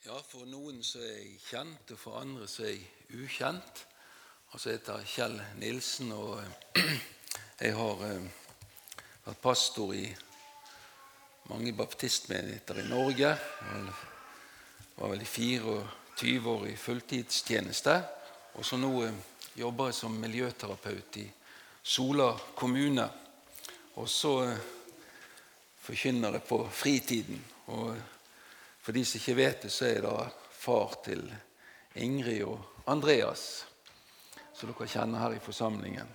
Ja, for noen så er jeg kjent, og for andre så er jeg ukjent. Og så heter Kjell Nilsen, og eh, jeg har eh, vært pastor i mange baptistmenigheter i Norge. Jeg var vel i 24 år i fulltidstjeneste. Og så nå eh, jobber jeg som miljøterapeut i Sola kommune. Og så forkynner jeg på fritiden. Og for de som ikke vet det, så er da far til Ingrid og Andreas, som dere kjenner her i forsamlingen.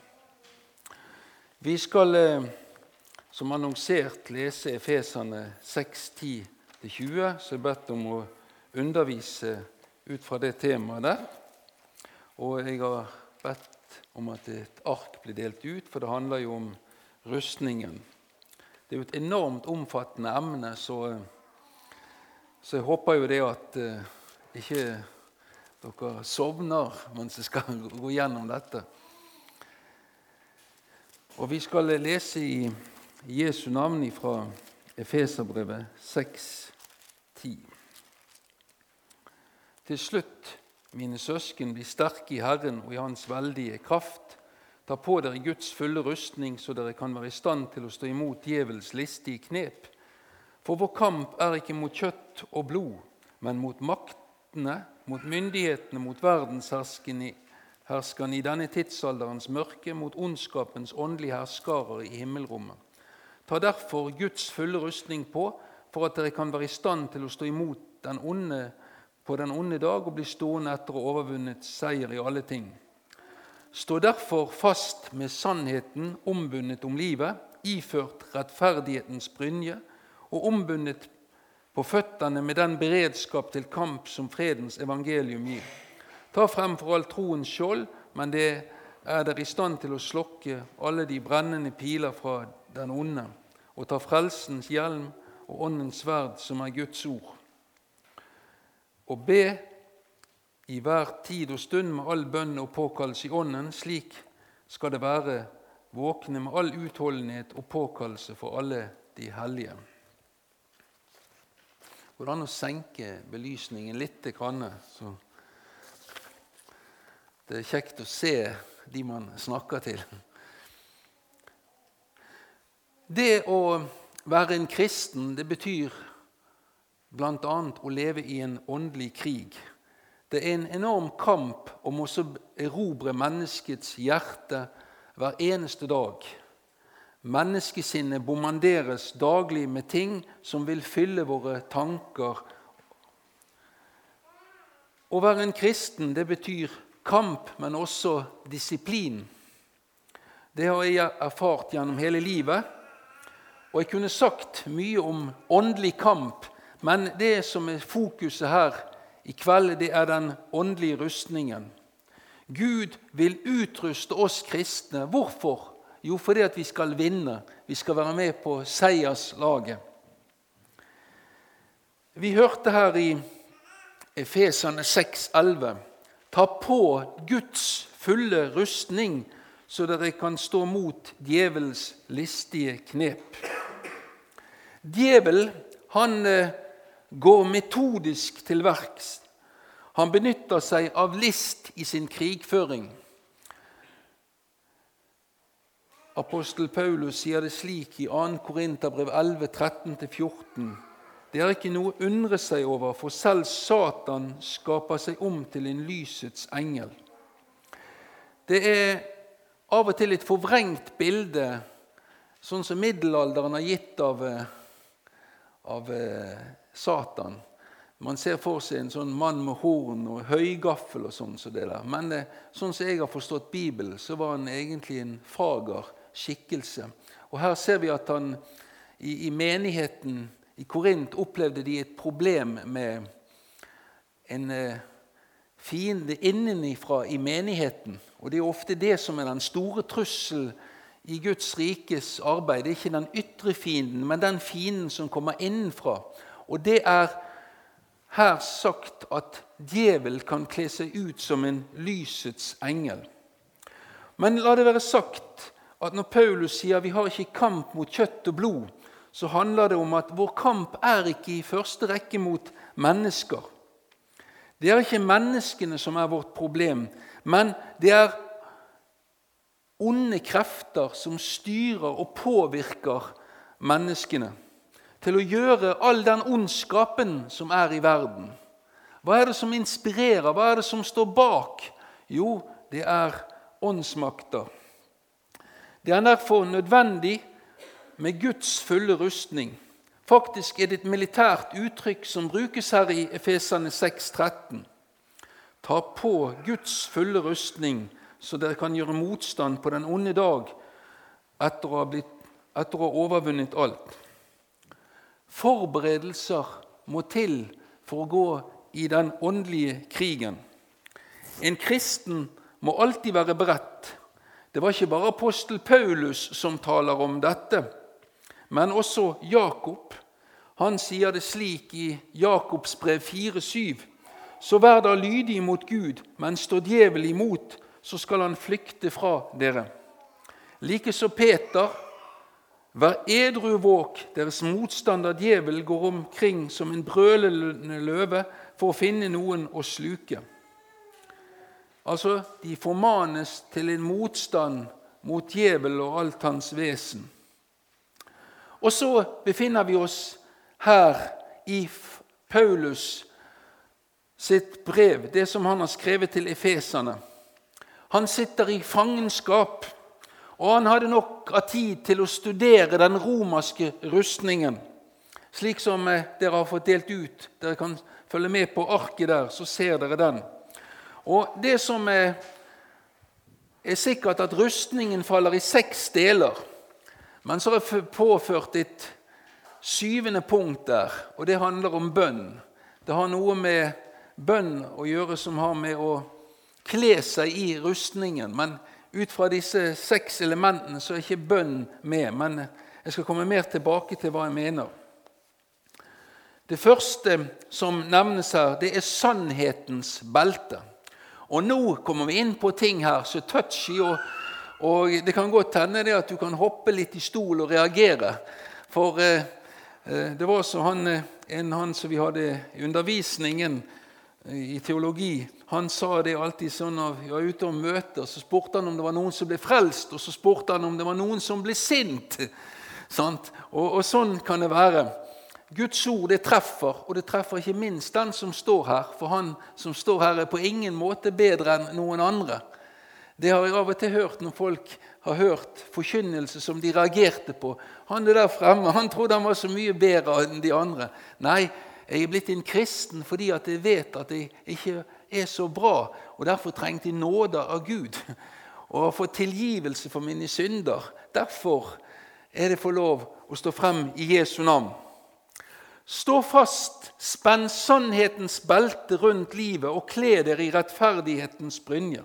Vi skal, eh, som annonsert, lese Efesene 6.10-20, så jeg er bedt om å undervise ut fra det temaet der. Og jeg har bedt om at et ark blir delt ut, for det handler jo om rustningen. Det er jo et enormt omfattende emne, så eh, så jeg håper jo det at eh, ikke dere sovner mens jeg skal gå gjennom dette. Og Vi skal lese i Jesu navn fra Efeserbrevet 6,10. Til slutt, mine søsken, bli sterke i Herren og i Hans veldige kraft. Ta på dere Guds fulle rustning, så dere kan være i stand til å stå imot djevels listige knep. For vår kamp er ikke mot kjøtt og blod, men mot maktene, mot myndighetene, mot verdensherskerne i denne tidsalderens mørke, mot ondskapens åndelige herskarer i himmelrommet. Ta derfor Guds fulle rustning på, for at dere kan være i stand til å stå imot den onde på den onde dag og bli stående etter å ha overvunnet seier i alle ting. Stå derfor fast med sannheten ombundet om livet, iført rettferdighetens brynje, og ombundet på føttene med den beredskap til kamp som fredens evangelium gir. Ta fremfor alt troens skjold, men det er dere i stand til å slokke alle de brennende piler fra den onde, og ta frelsens hjelm og åndens sverd, som er Guds ord. Og be i hver tid og stund med all bønn og påkallelse i ånden, slik skal det være våkne med all utholdenhet og påkallelse for alle de hellige. Går det an å senke belysningen litt? Så det er kjekt å se de man snakker til. Det å være en kristen det betyr bl.a. å leve i en åndelig krig. Det er en enorm kamp om å erobre menneskets hjerte hver eneste dag. Menneskesinnet bomanderes daglig med ting som vil fylle våre tanker. Å være en kristen det betyr kamp, men også disiplin. Det har jeg erfart gjennom hele livet. Og jeg kunne sagt mye om åndelig kamp, men det som er fokuset her i kveld, det er den åndelige rustningen. Gud vil utruste oss kristne. Hvorfor? Jo, fordi at vi skal vinne. Vi skal være med på seierslaget. Vi hørte her i Efesene 6,11.: Ta på Guds fulle rustning, så dere kan stå mot djevelens listige knep. Djevel han eh, går metodisk til verks. Han benytter seg av list i sin krigføring. Apostel Paulus sier det slik i 2. Korinterbrev 11, 13-14. Det er ikke noe å undre seg over, for selv Satan skaper seg om til en lysets engel. Det er av og til et forvrengt bilde, sånn som middelalderen har gitt av, av eh, Satan. Man ser for seg en sånn mann med horn og høygaffel og sånn. Så. Men det, eh, sånn som jeg har forstått Bibelen, så var han egentlig en fager skikkelse. Og Her ser vi at han i, i menigheten i Korint opplevde de et problem med en eh, fiende innenifra i menigheten. Og Det er ofte det som er den store trusselen i Guds rikes arbeid. Det er ikke den ytre fienden, men den fienden som kommer innenfra. Og det er her sagt at djevel kan kle seg ut som en lysets engel. Men la det være sagt at når Paulus sier vi har ikke kamp mot kjøtt og blod, så handler det om at vår kamp er ikke i første rekke mot mennesker. Det er ikke menneskene som er vårt problem, men det er onde krefter som styrer og påvirker menneskene til å gjøre all den ondskapen som er i verden. Hva er det som inspirerer? Hva er det som står bak? Jo, det er åndsmakter. Det er derfor nødvendig med Guds fulle rustning. Faktisk er det et militært uttrykk som brukes her i Efesane 6,13. Ta på Guds fulle rustning, så dere kan gjøre motstand på den onde dag etter å ha, blitt, etter å ha overvunnet alt. Forberedelser må til for å gå i den åndelige krigen. En kristen må alltid være beredt. Det var ikke bare apostel Paulus som taler om dette, men også Jakob. Han sier det slik i Jakobs brev 4,7.: Så vær da lydig mot Gud, men stå djevel imot, så skal han flykte fra dere. Likeså Peter. Vær edru våk, deres motstander djevel går omkring som en brølende løve for å finne noen å sluke. Altså, De formanes til en motstand mot djevel og alt hans vesen. Og så befinner vi oss her i Paulus sitt brev, det som han har skrevet til efeserne. Han sitter i fangenskap, og han hadde nok av tid til å studere den romerske rustningen, slik som eh, dere har fått delt ut. Dere kan følge med på arket der, så ser dere den. Og Det som er, er sikkert, at rustningen faller i seks deler. Men så er det påført et syvende punkt der, og det handler om bønn. Det har noe med bønn å gjøre som har med å kle seg i rustningen. Men ut fra disse seks elementene så er ikke bønn med. Men jeg skal komme mer tilbake til hva jeg mener. Det første som nevnes her, det er sannhetens belte. Og nå kommer vi inn på ting her som er touchy, og, og, det kan godt hende det at du kan hoppe litt i stol og reagere. For eh, eh det var så han, eh, en han som vi hadde i undervisningen eh, i teologi, han sa det alltid sånn at vi var ute og møter, så spurte han om det var noen som ble frelst, og så spurte han om det var noen som ble sint. Og, og sånn kan det være. Guds ord det treffer, og det treffer ikke minst den som står her. For han som står her, er på ingen måte bedre enn noen andre. Det har jeg av og til hørt når folk har hørt forkynnelse som de reagerte på. Han er der fremme, han trodde han var så mye bedre enn de andre. Nei, jeg er blitt en kristen fordi at jeg vet at jeg ikke er så bra, og derfor trengte jeg nåde av Gud. Og har fått tilgivelse for mine synder. Derfor er det for lov å stå frem i Jesu navn. Stå fast, spenn sannhetens belte rundt livet og kle dere i rettferdighetens brynje.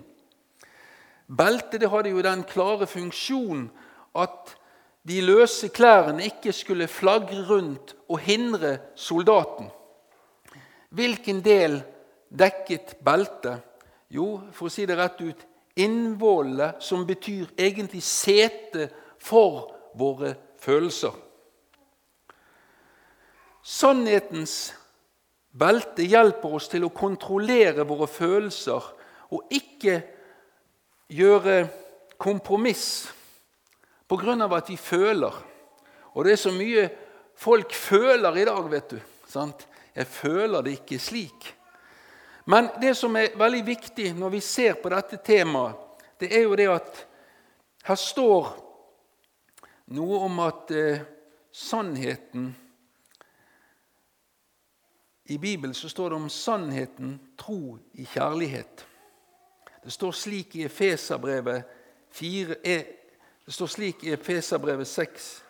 Beltet hadde jo den klare funksjon at de løse klærne ikke skulle flagre rundt og hindre soldaten. Hvilken del dekket beltet? Jo, for å si det rett ut innvollene, som betyr egentlig sete for våre følelser. Sannhetens belte hjelper oss til å kontrollere våre følelser og ikke gjøre kompromiss av at vi føler. Og det er så mye folk føler i dag, vet du. Sant? Jeg føler det ikke slik. Men det som er veldig viktig når vi ser på dette temaet, det er jo det at her står noe om at eh, sannheten i Bibelen så står det om sannheten, tro i kjærlighet. Det står slik i Efeserbrevet 4, eh, det står slik i Efeserbrevet 6.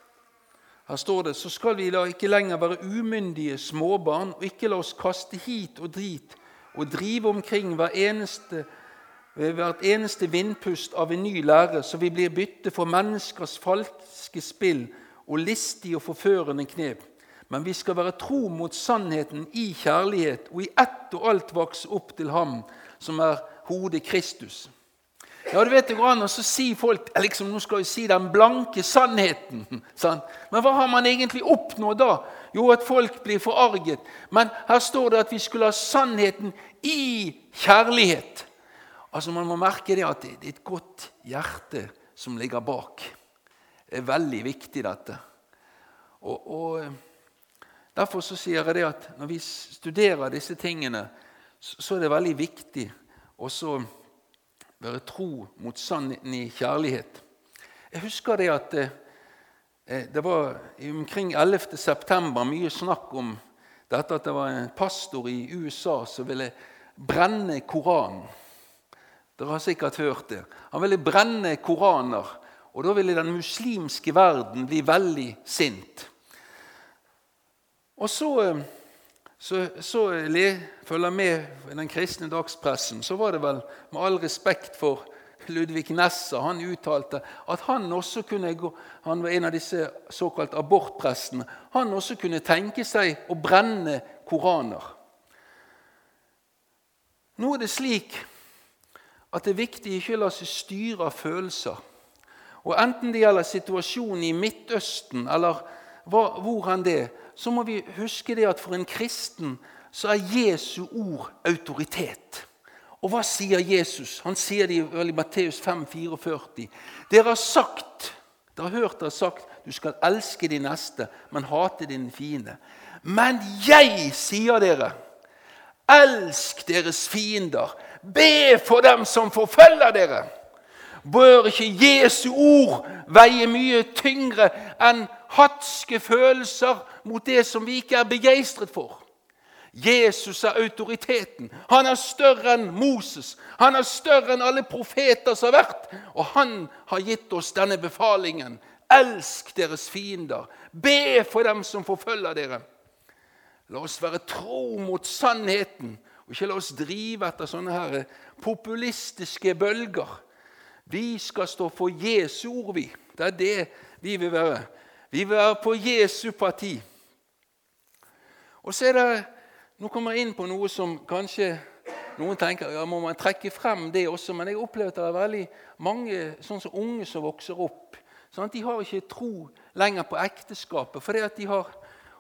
Her står det så skal vi da ikke lenger være umyndige småbarn og ikke la oss kaste hit og drit og drive omkring hver eneste, ved hvert eneste vindpust av en ny lære, så vi blir bytte for menneskers falske spill og listige og forførende knep men vi skal være tro mot sannheten i kjærlighet og i ett og alt vokse opp til Ham som er hodet Kristus. Ja, du vet det går an å si folk liksom, nå skal jeg si den blanke sannheten. Sant? Men hva har man egentlig oppnådd da? Jo, at folk blir forarget. Men her står det at vi skulle ha sannheten i kjærlighet. Altså Man må merke det at det er et godt hjerte som ligger bak. Det er veldig viktig, dette. Og, og Derfor sier jeg det at når vi studerer disse tingene, så er det veldig viktig å være tro mot sannheten i kjærlighet. Jeg husker det at eh, eh, det var omkring 11. september mye snakk om dette at det var en pastor i USA som ville brenne Koranen. Dere har sikkert hørt det. Han ville brenne koraner, og da ville den muslimske verden bli veldig sint. Og så, eh, så, så følger med den kristne dagspressen, så var det vel med all respekt for Ludvig Nessa han uttalte at han også kunne gå, han var en av disse såkalt abortprestene, han også kunne tenke seg å brenne koraner. Nå er det slik at det er viktig ikke la seg styre av følelser. Og Enten det gjelder situasjonen i Midtøsten eller hvor han det så må vi huske det at for en kristen så er Jesu ord autoritet. Og hva sier Jesus? Han sier det i Matteus 5, 44. Dere har sagt, dere har hørt dere sagt du skal elske de neste, men hate din fiende. Men jeg sier dere, elsk deres fiender. Be for dem som forfølger dere. Bør ikke Jesu ord veie mye tyngre enn hatske følelser mot det som vi ikke er begeistret for? Jesus er autoriteten. Han er større enn Moses. Han er større enn alle profeter som har vært. Og han har gitt oss denne befalingen. Elsk deres fiender. Be for dem som forfølger dere. La oss være tro mot sannheten, og ikke la oss drive etter sånne her populistiske bølger. Vi skal stå for Jesu ord, vi. Det er det vi vil være. Vi vil være på Jesu parti. Og så er det Nå kommer jeg inn på noe som kanskje noen tenker ja, må man trekke frem det også, men jeg opplever at det er veldig mange sånn som unge som vokser opp. Sånn de har ikke tro lenger på ekteskapet fordi at de har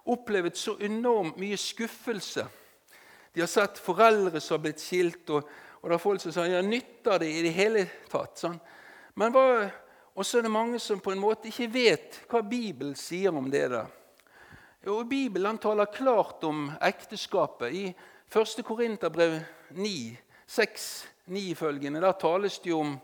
opplevd så enormt mye skuffelse. De har sett foreldre som har blitt skilt, og, og det er folk som sier ja, nytter det i det hele tatt. Sånn. Men Og så er det mange som på en måte ikke vet hva Bibelen sier om det. der. Jo, Bibelen taler klart om ekteskapet. I 1. Korinterbrev 9, 6-9 følgende, der tales det om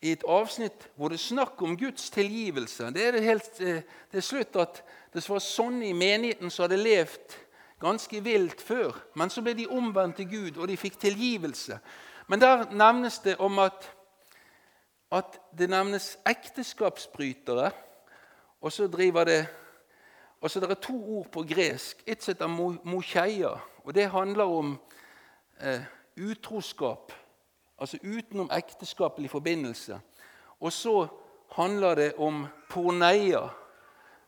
i et avsnitt hvor det er snakk om Guds tilgivelse. Det er det helt eh, til slutt at det var sånne i menigheten som hadde levd ganske vilt før. Men så ble de omvendt til Gud, og de fikk tilgivelse. Men der nevnes det om at, at det nevnes ekteskapsbrytere, og så driver det Altså, Det er to ord på gresk. Et som heter mocheia. og Det handler om eh, utroskap, altså utenom ekteskapelig forbindelse. Og så handler det om porneia.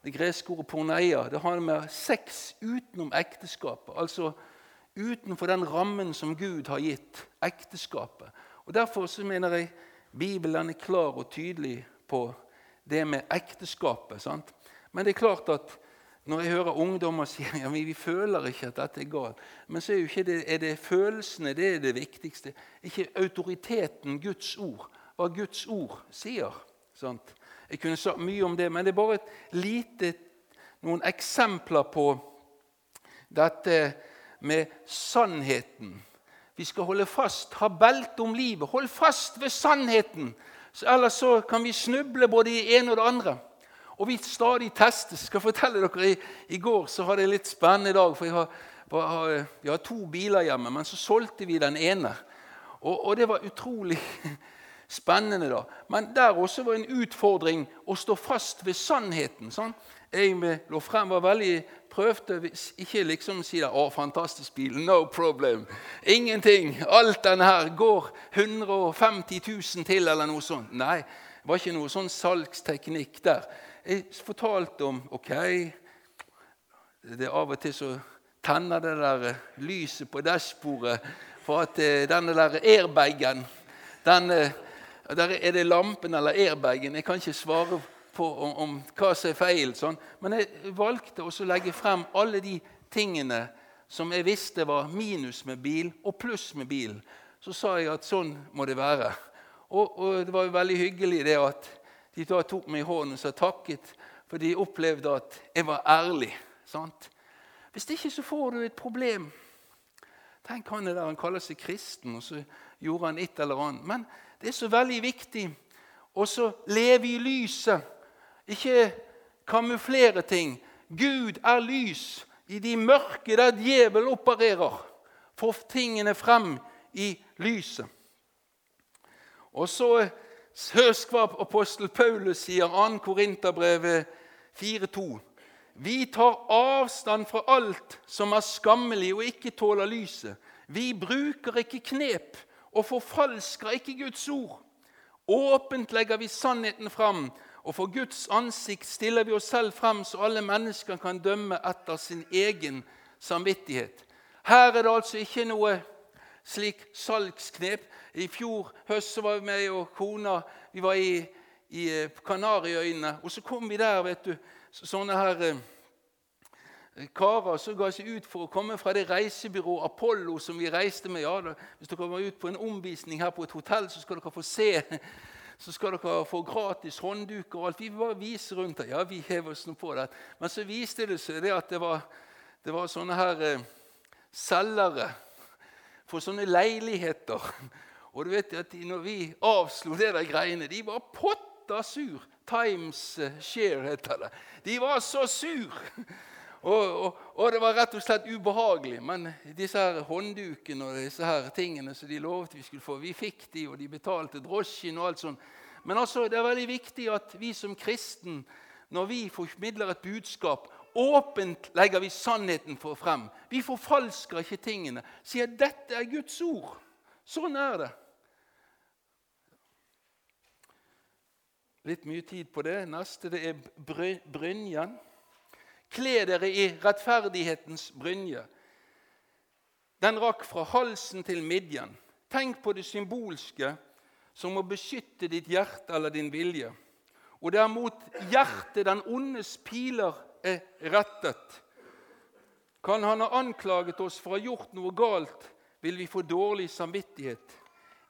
Det greske ordet porneia. Det handler med sex utenom ekteskapet. Altså utenfor den rammen som Gud har gitt ekteskapet. Og Derfor så mener jeg Bibelen er klar og tydelig på det med ekteskapet. Sant? Men det er klart at når jeg hører ungdommer si ja, vi, vi føler ikke at dette er galt, men så er, jo ikke det, er det følelsene det er det viktigste. Ikke autoriteten, Guds ord. Hva Guds ord sier. Sant? Jeg kunne sagt mye om det, men det er bare lite, noen eksempler på dette med sannheten. Vi skal holde fast, ha belte om livet. Hold fast ved sannheten, ellers så kan vi snuble både i det ene og det andre. Og vi stadig testes. Skal fortelle dere, I, i går så hadde jeg en litt spennende dag. for jeg har, har, Vi har to biler hjemme, men så solgte vi den ene. Og, og det var utrolig spennende. da. Men der også var en utfordring å stå fast ved sannheten. Sånn. Jeg lå frem, var veldig prøvde ikke liksom si det, 'Å, fantastisk bil. No problem. Ingenting. Alt denne her går 150 000 til, eller noe sånt.' Nei, det var ikke noe sånn salgsteknikk der. Jeg fortalte om ok, det er Av og til så tenner det der eh, lyset på dashbordet for at eh, denne der airbagen den, eh, Der er det lampen eller airbagen. Jeg kan ikke svare på om, om hva som er feil. Sånn. Men jeg valgte også å legge frem alle de tingene som jeg visste var minus med bil og pluss med bil. Så sa jeg at sånn må det være. Og, og det var jo veldig hyggelig det at de da tok meg i hånden og sa takket, for de opplevde at jeg var ærlig. Sant? Hvis ikke så får du et problem. Tenk han er der han kaller seg kristen, og så gjorde han et eller annet. Men det er så veldig viktig å leve i lyset, ikke kamuflere ting. Gud er lys i de mørke der djevel opererer. Få tingene frem i lyset. Og så Husk hva apostel Paulus sier, 2. Korinterbrevet 4,2. Vi tar avstand fra alt som er skammelig og ikke tåler lyset. Vi bruker ikke knep og forfalsker ikke Guds ord. Åpent legger vi sannheten fram, og for Guds ansikt stiller vi oss selv frem, så alle mennesker kan dømme etter sin egen samvittighet. Her er det altså ikke noe slik salgsknep. I fjor høst så var vi med og kona vi var i, i eh, Kanariøyene. Og så kom vi der, vet du, sånne her eh, karer som ga seg ut for å komme fra det reisebyrået Apollo som vi reiste med. Ja, da, hvis dere kommer ut på en omvisning her på et hotell, så skal dere få se. Så skal dere få gratis håndduker og alt. Vi bare vise rundt her. Ja, vi hever oss nå på det. Men så viste det seg det at det var, det var sånne her eh, selgere for sånne leiligheter. Og du vet at når vi avslo det der greiene, de var potta sur. Times eh, Share heter det. De var så sur. Og, og, og, det var rett og slett ubehagelig. Men disse her hånddukene og disse her tingene som de lovet vi skulle få, vi fikk de, og de betalte drosjen og alt sånt. Men altså, det er veldig viktig at vi som kristen, når vi formidler et budskap, åpent legger vi sannheten for frem. Vi forfalsker ikke tingene. Sier dette er Guds ord. Sånn er det. Litt mye tid på det. Neste det er brynjen. Kle dere i rettferdighetens brynje. Den rakk fra halsen til midjen. Tenk på det symbolske som å beskytte ditt hjerte eller din vilje. Og det er mot hjertet den ondes piler er rettet. Kan han ha anklaget oss for å ha gjort noe galt, vil vi få dårlig samvittighet.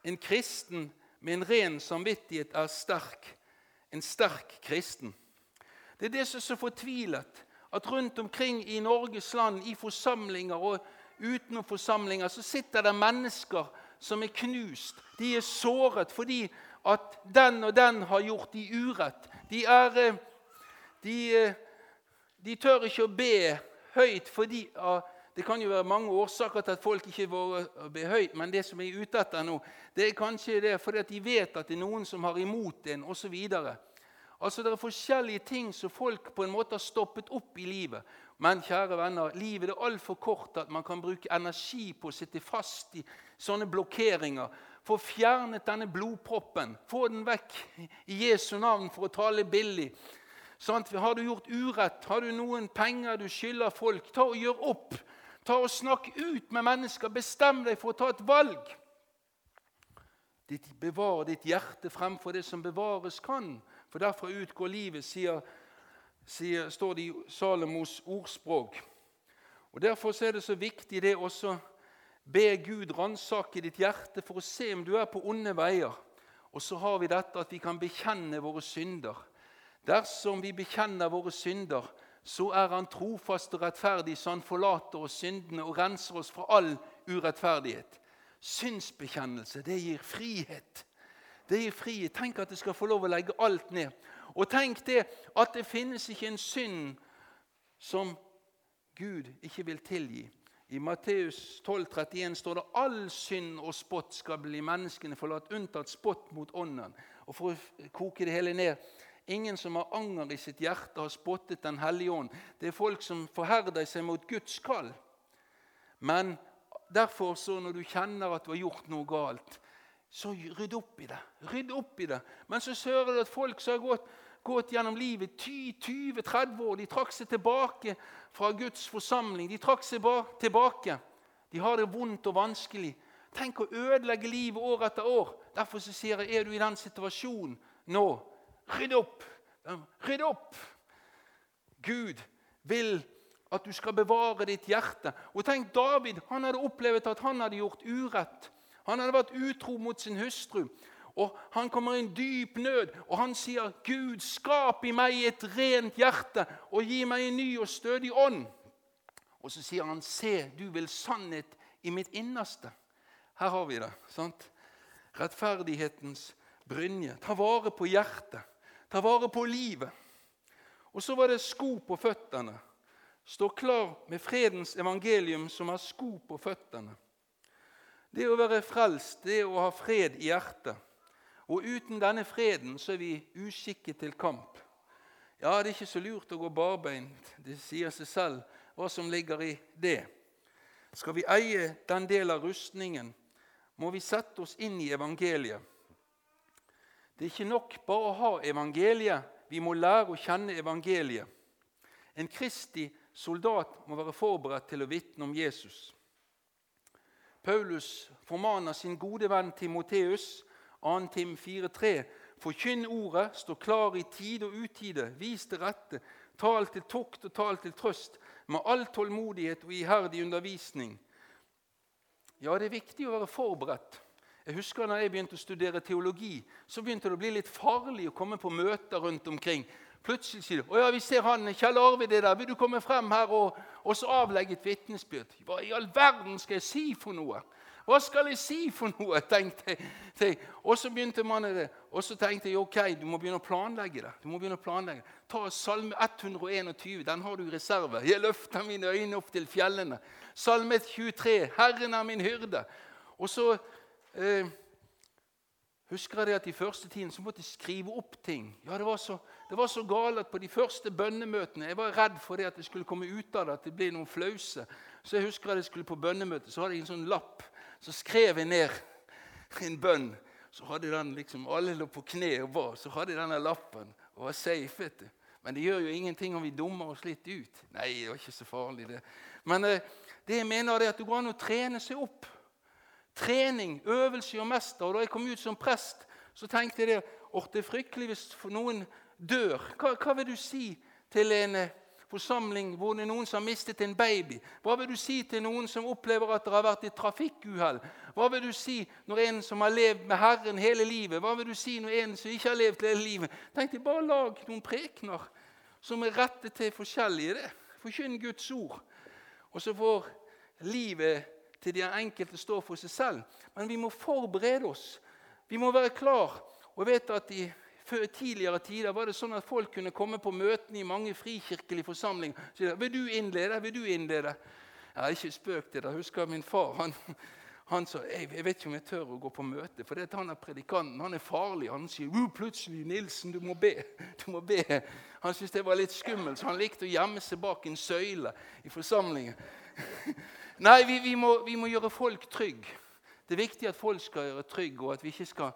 En kristen med en ren samvittighet er sterk. En sterk kristen. Det er det som er så fortvilet at rundt omkring i Norges land, i forsamlinger og utenom forsamlinger, så sitter det mennesker som er knust. De er såret fordi at den og den har gjort de urett. De, er, eh, de, eh, de tør ikke å be høyt fordi Det kan jo være mange årsaker til at folk ikke våger å be høyt, men det som jeg er ute etter nå, det er kanskje det fordi at de vet at det er noen som har imot en, osv. Altså, Det er forskjellige ting som folk på en måte har stoppet opp i livet. Men kjære venner, livet er altfor kort at man kan bruke energi på å sitte fast i sånne blokkeringer. Få fjernet denne blodproppen. Få den vekk i Jesu navn for å tale billig. Sånn, har du gjort urett, har du noen penger du skylder folk, ta og gjør opp. Ta og Snakk ut med mennesker. Bestem deg for å ta et valg. Bevar ditt hjerte fremfor det som bevares kan. For derfra utgår livet, sier, sier, står det i Salomos ordspråk. Og Derfor er det så viktig det også be Gud ransake ditt hjerte for å se om du er på onde veier. Og så har vi dette at vi kan bekjenne våre synder. Dersom vi bekjenner våre synder, så er Han trofast og rettferdig, så Han forlater oss syndene og renser oss fra all urettferdighet. Synsbekjennelse, det gir frihet. Det gir frihet. Tenk at jeg skal få lov å legge alt ned. Og tenk det at det finnes ikke en synd som Gud ikke vil tilgi. I Matteus 12, 31 står det all synd og spott skal bli menneskene forlatt, unntatt spott mot ånden. Og For å koke det hele ned Ingen som har anger i sitt hjerte, har spottet Den hellige ånd. Det er folk som forherder seg mot Guds kall. Men derfor, så når du kjenner at du har gjort noe galt, så rydd opp i det. Rydd opp i det. Men så hører du at folk som har gått, gått gjennom livet 20-30 år, de trakk seg tilbake fra Guds forsamling. De trakk seg tilbake. De har det vondt og vanskelig. Tenk å ødelegge livet år etter år. Derfor så sier jeg er du i den situasjonen nå, rydd opp. Rydd opp! Gud vil at du skal bevare ditt hjerte. Og tenk, David han hadde opplevd at han hadde gjort urett. Han hadde vært utro mot sin hustru. Og Han kommer i en dyp nød, og han sier, 'Gud, skap i meg et rent hjerte, og gi meg en ny og stødig ånd.' Og så sier han, 'Se, du vil sannhet i mitt innerste.' Her har vi det. sant? Rettferdighetens brynje. Ta vare på hjertet. Ta vare på livet. Og så var det sko på føttene. Stå klar med fredens evangelium som er sko på føttene. Det å være frelst, det å ha fred i hjertet. Og uten denne freden så er vi uskikket til kamp. Ja, det er ikke så lurt å gå barbeint. Det sier seg selv hva som ligger i det. Skal vi eie den del av rustningen, må vi sette oss inn i evangeliet. Det er ikke nok bare å ha evangeliet, vi må lære å kjenne evangeliet. En kristig soldat må være forberedt til å vitne om Jesus. Paulus formaner sin gode venn Timoteus, 2. Tim 4,3.: Forkynn ordet, stå klar i tide og utide, vis det rette, tal til tukt og tal til trøst, med all tålmodighet og iherdig undervisning. Ja, det er viktig å være forberedt. Jeg husker når jeg begynte å studere teologi, så begynte det å bli litt farlig å komme på møter rundt omkring. Plutselig sier du 'Å ja, vi ser han Kjell Arvid er der. Vil du komme frem her og, så avlegge et vitnesbyrd?' Hva i all verden skal jeg si for noe? Hva skal jeg si for noe? tenkte jeg. Og så begynte man det. Og så tenkte jeg ok, du må begynne å planlegge det. Du må begynne å planlegge. Ta Salme 121, den har du i reserve. Jeg løfter mine øyne opp til fjellene. Salme 23, Herren er min hyrde. Og så eh, husker jeg det at I første tiden så måtte jeg skrive opp ting. Ja, Det var så, det var så galt at på de første bønnemøtene Jeg var redd for det at det skulle komme ut av det, at det ble noen flause. Så jeg husker at jeg skulle på bønnemøte, så hadde jeg en sånn lapp. Så skrev jeg ned en bønn. Så hadde den liksom, Alle lå på kne og ba. Så hadde jeg denne lappen og var safe. vet du. Men det gjør jo ingenting om vi dummer oss litt ut. Nei, det var ikke så farlig, det. Men eh, det jeg mener er at det går an å trene seg opp. Trening, øvelse og mester. Og Da jeg kom ut som prest, så tenkte jeg at det er fryktelig hvis noen dør. Hva, hva, vil du si til en eh, forsamling hvor det er noen som har mistet en baby? Hva vil du si til noen som opplever at det har vært et trafikkuhell? Hva vil du si når en som har levd med Herren hele livet? Hva vil du si når en som ikke har levd hele livet? Tenk deg, Bare lag noen prekener som er rettet til forskjellige. det. Forkynn Guds ord. Og så får livet til de enkelte stå for seg selv. Men vi må forberede oss. Vi må være klar. Og jeg vet at i tidligere tider var det sånn at folk kunne komme på møtene i mange frikirkelige forsamlinger Så de, vil du innlede. Vil du innlede? Jeg har ikke spøkt det. Jeg husker min far. Han, han sa jeg, jeg vet ikke om jeg tør å gå på møte, for det han er predikanten. Han er farlig. Han sier plutselig 'Nilsen, du må be'. Du må be. Han syntes det var litt skummelt, så han likte å gjemme seg bak en søyle i forsamlingen. Nei, vi, vi, må, vi må gjøre folk trygge. Det er viktig at folk skal gjøre trygge, og at vi ikke skal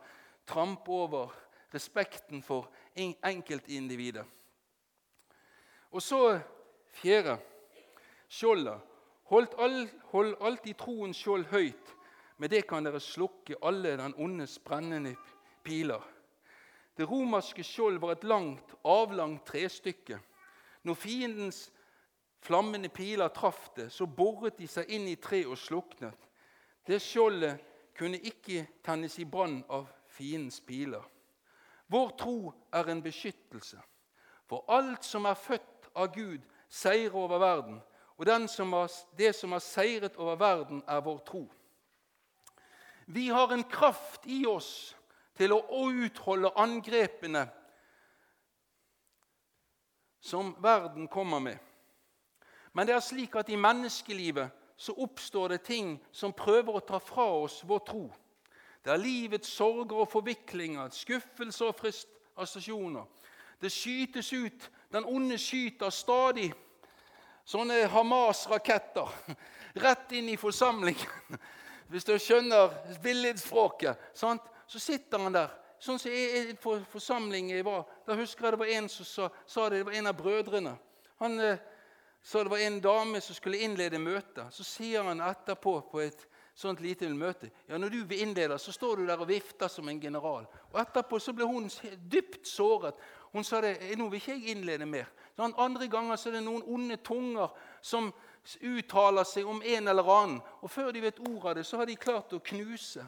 trampe over respekten for enkeltindividet. Og så fjerde skjoldet. Hold, all, hold alltid troens skjold høyt. Med det kan dere slukke alle den ondes brennende piler. Det romerske skjold var et langt, avlangt trestykke. Når fiendens flammende piler traff det, så boret de seg inn i tre og sluknet. Det skjoldet kunne ikke tennes i brann av fiendens piler. Vår tro er en beskyttelse. For alt som er født av Gud, seirer over verden. Og som har, det som har seiret over verden, er vår tro. Vi har en kraft i oss til å utholde angrepene som verden kommer med. Men det er slik at i menneskelivet så oppstår det ting som prøver å ta fra oss vår tro. Det er livets sorger og forviklinger, skuffelser og frustrasjoner. Det skytes ut. Den onde skyter stadig sånne Hamas-raketter rett inn i forsamlingen. Hvis du skjønner billedspråket, så sitter han der. Sånn som i forsamling jeg var, Da husker jeg det var en som sa, sa det, det var en av brødrene. Han eh, sa det var en dame som skulle innlede møtet. Så sier han etterpå på et sånt lite møte ja, når du blir innlede, så står du der og vifter som en general. Og Etterpå så ble hun dypt såret. Hun sa det, nå vil ikke jeg innlede mer. Sånn, andre ganger så er det noen onde tunger som uttaler seg om en eller annen. Og før de vet ordet av det, så har de klart å knuse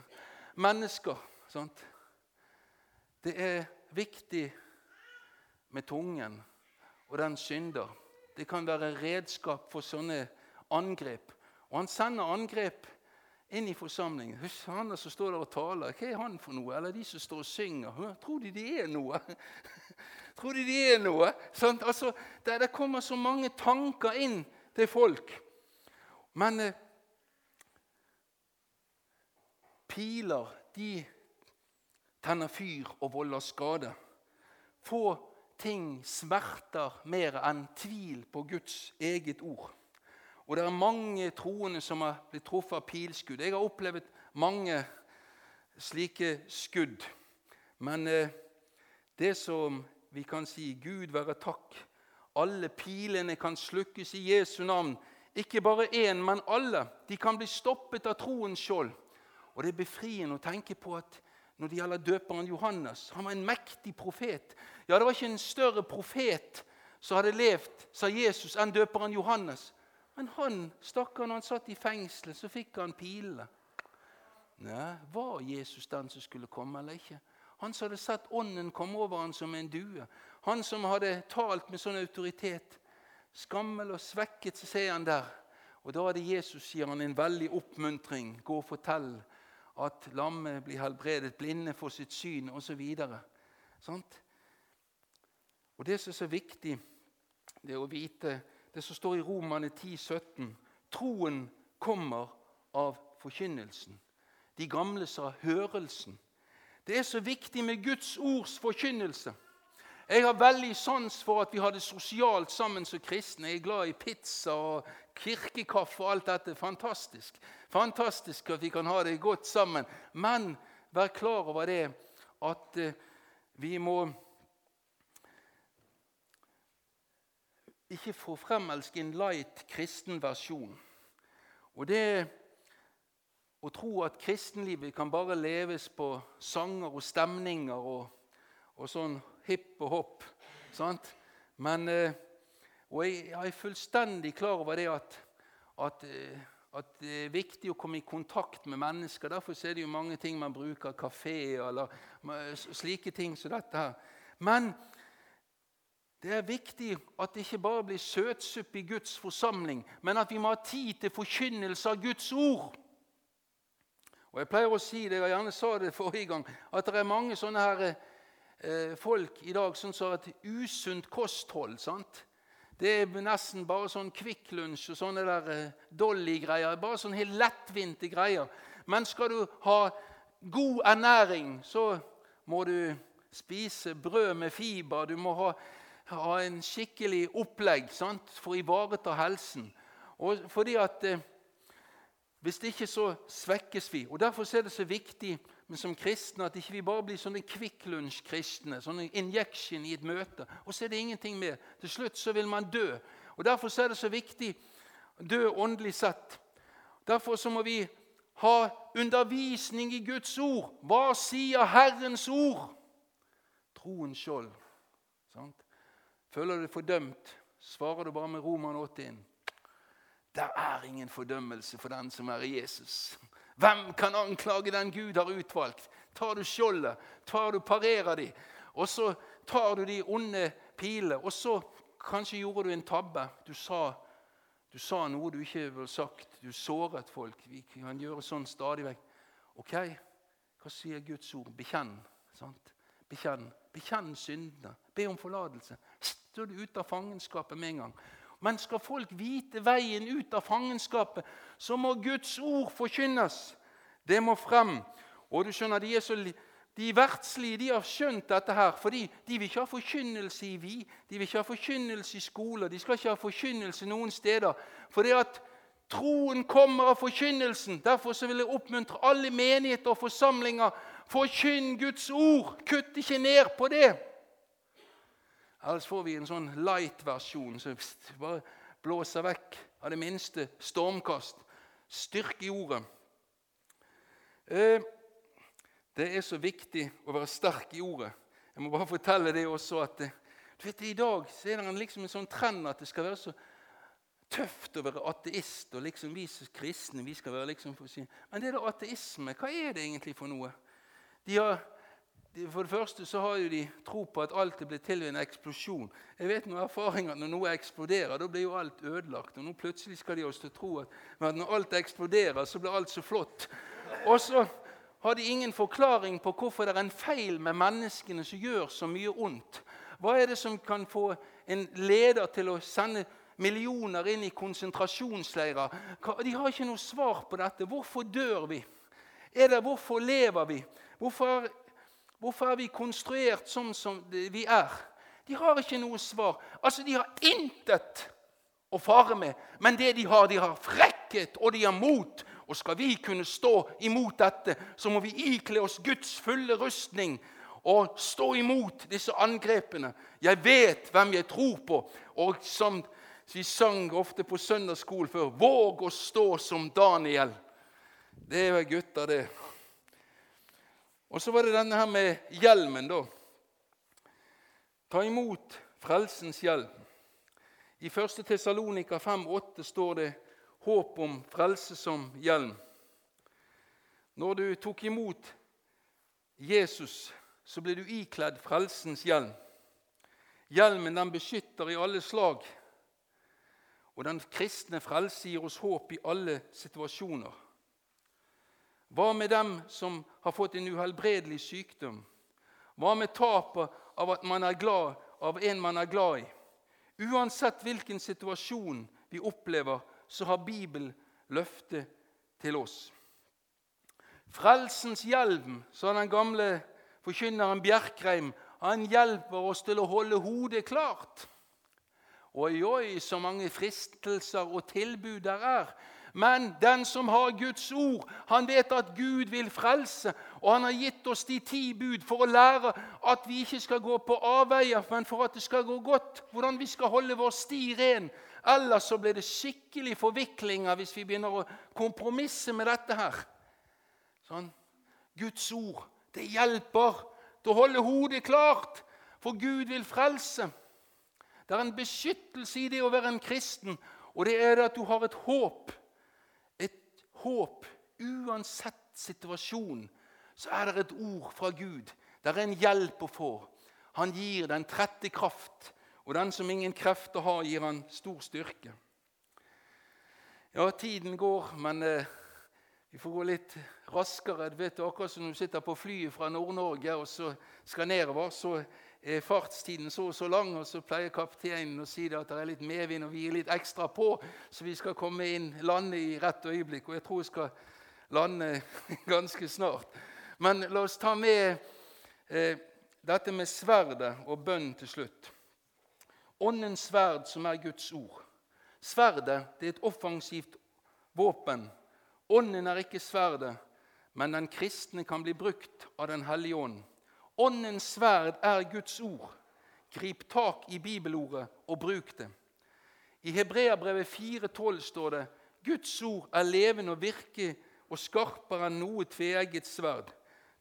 mennesker. Sant? Det er viktig med tungen, og den synder. Det kan være redskap for sånne angrep. Og han sender angrep inn i forsamlingen. Husk han som står der og taler. Hva er han for noe? Eller de som står og synger. Tror de de er noe? Tror de de er noe? Sånn, altså, det, det, kommer så mange tanker inn til folk. Men eh, piler, de tenner fyr og volder skade. Få ting smerter mer enn tvil på Guds eget ord. Og det er mange troende som har blitt truffet av pilskudd. Jeg har opplevd mange slike skudd. Men eh, det som vi kan si Gud være takk Alle pilene kan slukkes i Jesu navn. Ikke bare én, men alle. De kan bli stoppet av troens skjold. Og det er befriende å tenke på at når det gjelder døperen Johannes Han var en mektig profet. Ja, det var ikke en større profet som hadde levd, sa Jesus, enn døperen Johannes. Men han, stakkar, når han satt i fengsel, så fikk han pilene. Nei, Var Jesus den som skulle komme, eller ikke? Han som hadde sett ånden komme over han som en due. Han som hadde talt med sånn autoritet. Skammel og svekket, så ser han der. Og da hadde Jesus sier han en veldig oppmuntring. Gå og fortell at lammet blir helbredet, blinde får sitt syn, osv. Og det som er så viktig, det er å vite det som står i Romane 10, 17. Troen kommer av forkynnelsen. De gamle sa hørelsen. Det er så viktig med Guds ords forkynnelse. Jeg har veldig sans for at vi har det sosialt sammen som kristne. Jeg er glad i pizza og kirkekaffe og alt dette. Fantastisk. Fantastisk at vi kan ha det godt sammen. Men vær klar over det at eh, vi må ikke få fremelske en light kristen versjon. Og det å tro at kristenlivet kan bare leves på sanger og stemninger og, og sånn hipp og hopp. Sant? Men, eh, og jeg, er fullstendig klar over det at, at, eh, at, det er viktig å komme i kontakt med mennesker. Derfor er det jo mange ting man bruker, kafé eller slike ting som dette. her. Men det er viktig at det ikke bare blir søtsuppe i Guds forsamling, men at vi må ha tid til forkynnelse av Guds ord. Og Jeg pleier å si det, jeg gjerne sa det forrige gang, at det er mange sånne her, eh, folk i dag som har et usunt kosthold. sant? Det er nesten bare sånn Kvikk Lunsj og sånne der eh, Dolly-greier. Bare sånne helt lettvinte greier. Men skal du ha god ernæring, så må du spise brød med fiber. Du må ha ha en skikkelig opplegg sant, for å ivareta helsen. Og fordi at eh, Hvis ikke så svekkes vi. Og Derfor er det så viktig men som kristne at ikke vi bare blir sånne Kvikk Lunsj-kristne. Sånne injection i et møte, og så er det ingenting mer. Til slutt så vil man dø. Og Derfor er det så viktig dø åndelig sett. Derfor så må vi ha undervisning i Guds ord. Hva sier Herrens ord? Troens skjold. Sant? Føler du deg fordømt, svarer du bare med Roman 81. Det er ingen fordømmelse for den som er i Jesus. Hvem kan anklage den Gud har utvalgt? Tar du skjoldet, tar du parerer de, og så tar du de onde pilene, og så kanskje gjorde du en tabbe. Du sa, du sa noe du ikke ville sagt. Du såret folk. Vi kan gjøre sånn stadig vekk. Ok, hva sier Guds ord? Bekjenn. sant? Bekjenn. Bekjenn syndene. Be om forlatelse. Du ute av fangenskapet med en gang. Men skal folk vite veien ut av fangenskapet, så må Guds ord forkynnes. Det må frem. Og du skjønner, De, så, de verdslige de har skjønt dette her, fordi de vil ikke ha forkynnelse i vi. De vil ikke ha forkynnelse i skoler. De skal ikke ha forkynnelse noen steder. For det at troen kommer av forkynnelsen. Derfor så vil jeg oppmuntre alle menigheter og forsamlinger Forkynn Guds ord. Kutt ikke ned på det. Ellers får vi en sånn light-versjon som bare blåser vekk av det minste stormkast. Styrke i ordet. Eh, det er så viktig å være sterk i ordet. Jeg må bare fortelle det også at du vet, I dag så er det liksom en sånn trend at det skal være så tøft å være ateist. og liksom Vi som kristne vi skal være liksom for å si, Men det er da ateisme. Hva er det egentlig for noe? De har, for det første så har jo de tro på at alt er blitt til ved en eksplosjon. Jeg vet noen erfaringer at Når noe eksploderer, da blir jo alt ødelagt. og nå Plutselig skal de også tro at, at når alt eksploderer, så blir alt så flott. Og så har de ingen forklaring på hvorfor det er en feil med menneskene som gjør så mye ondt. Hva er det som kan få en leder til å sende millioner inn i konsentrasjonsleirer? De har ikke noe svar på dette. Hvorfor dør vi? Er det Hvorfor lever vi? Hvorfor, hvorfor er vi konstruert sånn som vi er? De har ikke noe svar. Altså, De har intet å fare med, men det de har, de har frekkhet og de har mot. Og skal vi kunne stå imot dette, så må vi ikle oss Guds fulle rustning og stå imot disse angrepene. Jeg vet hvem jeg tror på. Og som vi sang ofte på søndagsskolen før Våg å stå som Daniel. Det er gutter, det. Og så var det denne her med hjelmen, da. Ta imot frelsens hjelm. I 1. Tessalonika 5,8 står det håp om frelse som hjelm. Når du tok imot Jesus så ble du ikledd frelsens hjelm. Hjelmen den beskytter i alle slag. Og den kristne frelse gir oss håp i alle situasjoner. Hva med dem som har fått en uhelbredelig sykdom? Hva med tapet av at man er glad av en man er glad i? Uansett hvilken situasjon vi opplever, så har Bibelen løftet til oss. Frelsens hjelm, sa den gamle Forkynneren Bjerkreim han hjelper oss til å holde hodet klart. Oi, oi, så mange fristelser og tilbud der er. Men den som har Guds ord, han vet at Gud vil frelse. Og han har gitt oss de ti bud for å lære at vi ikke skal gå på avveier, men for at det skal gå godt. Hvordan vi skal holde vår sti ren. Ellers så blir det skikkelig forviklinger hvis vi begynner å kompromisse med dette her. Sånn. Guds ord det hjelper til å holde hodet klart, for Gud vil frelse. Det er en beskyttelse i det å være en kristen, og det er det at du har et håp. Håp. Uansett situasjon så er det et ord fra Gud. Det er en hjelp å få. Han gir den trette kraft, og den som ingen krefter har, gir han stor styrke. Ja, tiden går, men eh, vi får gå litt raskere. Du vet, Akkurat som du sitter på flyet fra Nord-Norge og så skal nedover, så er fartstiden så og så lang, og så pleier kapteinen å si det at det er litt medvind, og vi gir litt ekstra på, så vi skal komme inn, lande i rett øyeblikk. Og jeg tror vi skal lande ganske snart. Men la oss ta med eh, dette med sverdet og bønn til slutt. Åndens sverd, som er Guds ord. Sverdet det er et offensivt våpen Ånden er ikke sverdet, men den kristne kan bli brukt av Den hellige ånd. Åndens sverd er Guds ord. Grip tak i bibelordet og bruk det. I Hebreabrevet 4,12 står det Guds ord er levende og virke og skarpere enn noe tveegget sverd.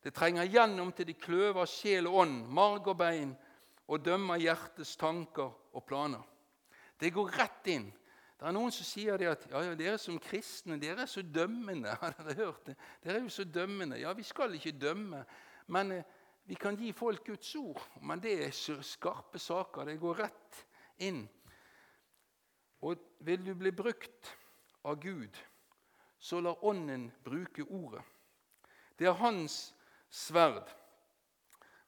Det trenger gjennom til de kløver sjel og ånd, marg og bein, og dømmer hjertets tanker og planer. Det går rett inn det er noen som sier det at ja, ja, dere som kristne dere er så dømmende. Har dere hørt det? Dere er jo så dømmende. Ja, vi skal ikke dømme, men eh, vi kan gi folk Guds ord. Men det er skarpe saker. Det går rett inn. Og vil du bli brukt av Gud, så la Ånden bruke ordet. Det er hans sverd.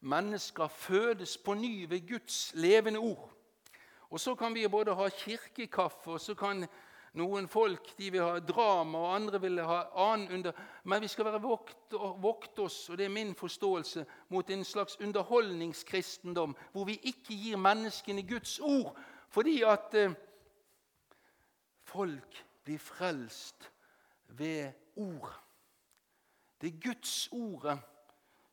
Mennesker fødes på ny ved Guds levende ord. Og så kan vi både ha kirkekaffe, og så kan noen folk de vil ha drama, og andre vil ha annen under... Men vi skal være vokt, vokte oss, og det er min forståelse, mot en slags underholdningskristendom, hvor vi ikke gir menneskene Guds ord, fordi at eh, folk blir frelst ved ord. Det er Guds ordet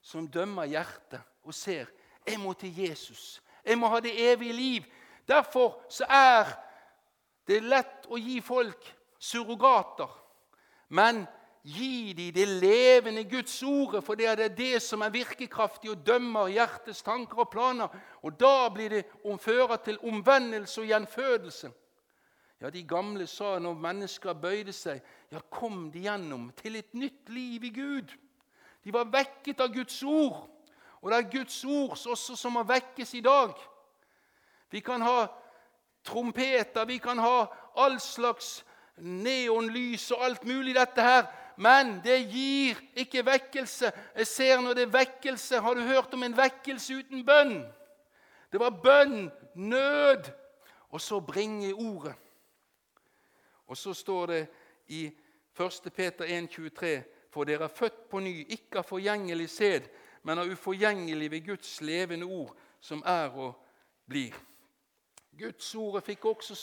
som dømmer hjertet og ser. Jeg må til Jesus. Jeg må ha det evige liv. Derfor så er det er lett å gi folk surrogater. Men Gi dem det levende Guds ordet, for det er det som er virkekraftig og dømmer hjertets tanker og planer. Og da blir det omført til omvendelse og gjenfødelse. Ja, De gamle sa når mennesker bøyde seg, ja, kom de gjennom til et nytt liv i Gud. De var vekket av Guds ord, og det er Guds ord også som må vekkes i dag. Vi kan ha trompeter, vi kan ha all slags neonlys og alt mulig dette her, men det gir ikke vekkelse. Jeg ser når det er vekkelse Har du hørt om en vekkelse uten bønn? Det var bønn, nød, og så bringe ordet. Og så står det i 1. Peter 1,23.: For dere er født på ny, ikke av forgjengelig sæd, men av uforgjengelig ved Guds levende ord, som er og blir. Guds ordet fikk også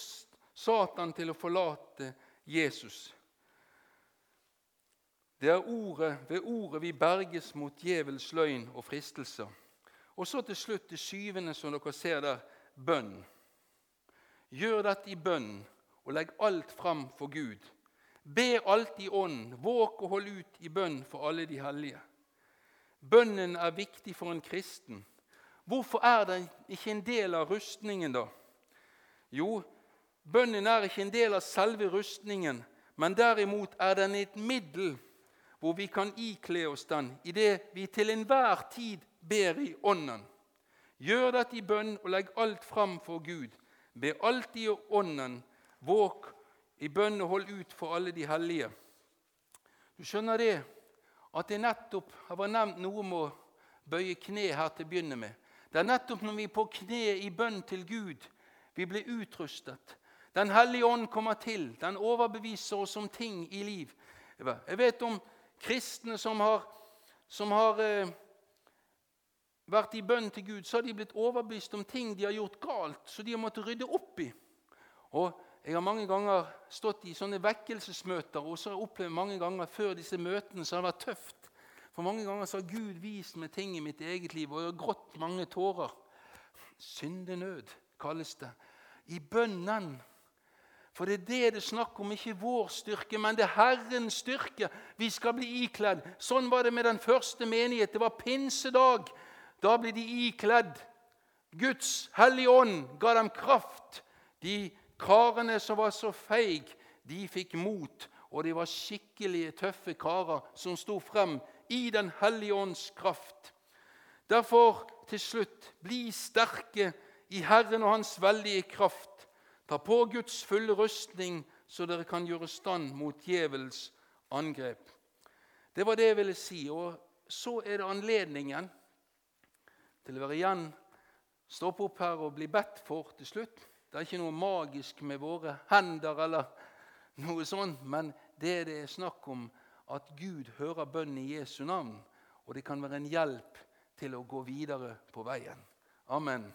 Satan til å forlate Jesus. Det er ordet, ved ordet vi berges mot djevels løgn og fristelser. Og så til slutt det syvende, som dere ser der bønn. Gjør dette i bønn, og legg alt fram for Gud. Be alltid i ånd, våk og hold ut i bønn for alle de hellige. Bønnen er viktig for en kristen. Hvorfor er den ikke en del av rustningen, da? Jo, bønnen er ikke en del av selve rustningen, men derimot er den et middel hvor vi kan ikle oss den idet vi til enhver tid ber i Ånden. Gjør dette i bønn og legg alt fram for Gud. Be alltid i Ånden. Våk i bønn og hold ut for alle de hellige. Du skjønner det at det nettopp har vært nevnt noe om å bøye kne her til å begynne med. Det er nettopp når vi er på kne i bønn til Gud, vi blir utrustet. Den hellige ånd kommer til. Den overbeviser oss om ting i liv. Jeg vet om kristne som har, som har eh, vært i bønn til Gud, så har de blitt overbevist om ting de har gjort galt, så de har måttet rydde opp i. Og Jeg har mange ganger stått i sånne vekkelsesmøter og så har jeg opplevd mange ganger før disse møtene så har det vært tøft. For mange ganger så har Gud vist meg ting i mitt eget liv, og jeg har grått mange tårer. Syndenød kalles det. I bønnen for det er det det er snakk om, ikke vår styrke, men det er Herrens styrke vi skal bli ikledd. Sånn var det med den første menighet. Det var pinsedag. Da ble de ikledd. Guds hellige ånd ga dem kraft. De karene som var så feige, de fikk mot. Og de var skikkelige, tøffe karer som sto frem i Den hellige ånds kraft. Derfor, til slutt, bli sterke i Herren og Hans veldige kraft. Ta på Guds fulle rustning, så dere kan gjøre stand mot djevelens angrep. Det var det jeg ville si. Og så er det anledningen til å være igjen, stoppe opp her og bli bedt for til slutt. Det er ikke noe magisk med våre hender eller noe sånt, men det det er snakk om at Gud hører bønnen i Jesu navn, og det kan være en hjelp til å gå videre på veien. Amen.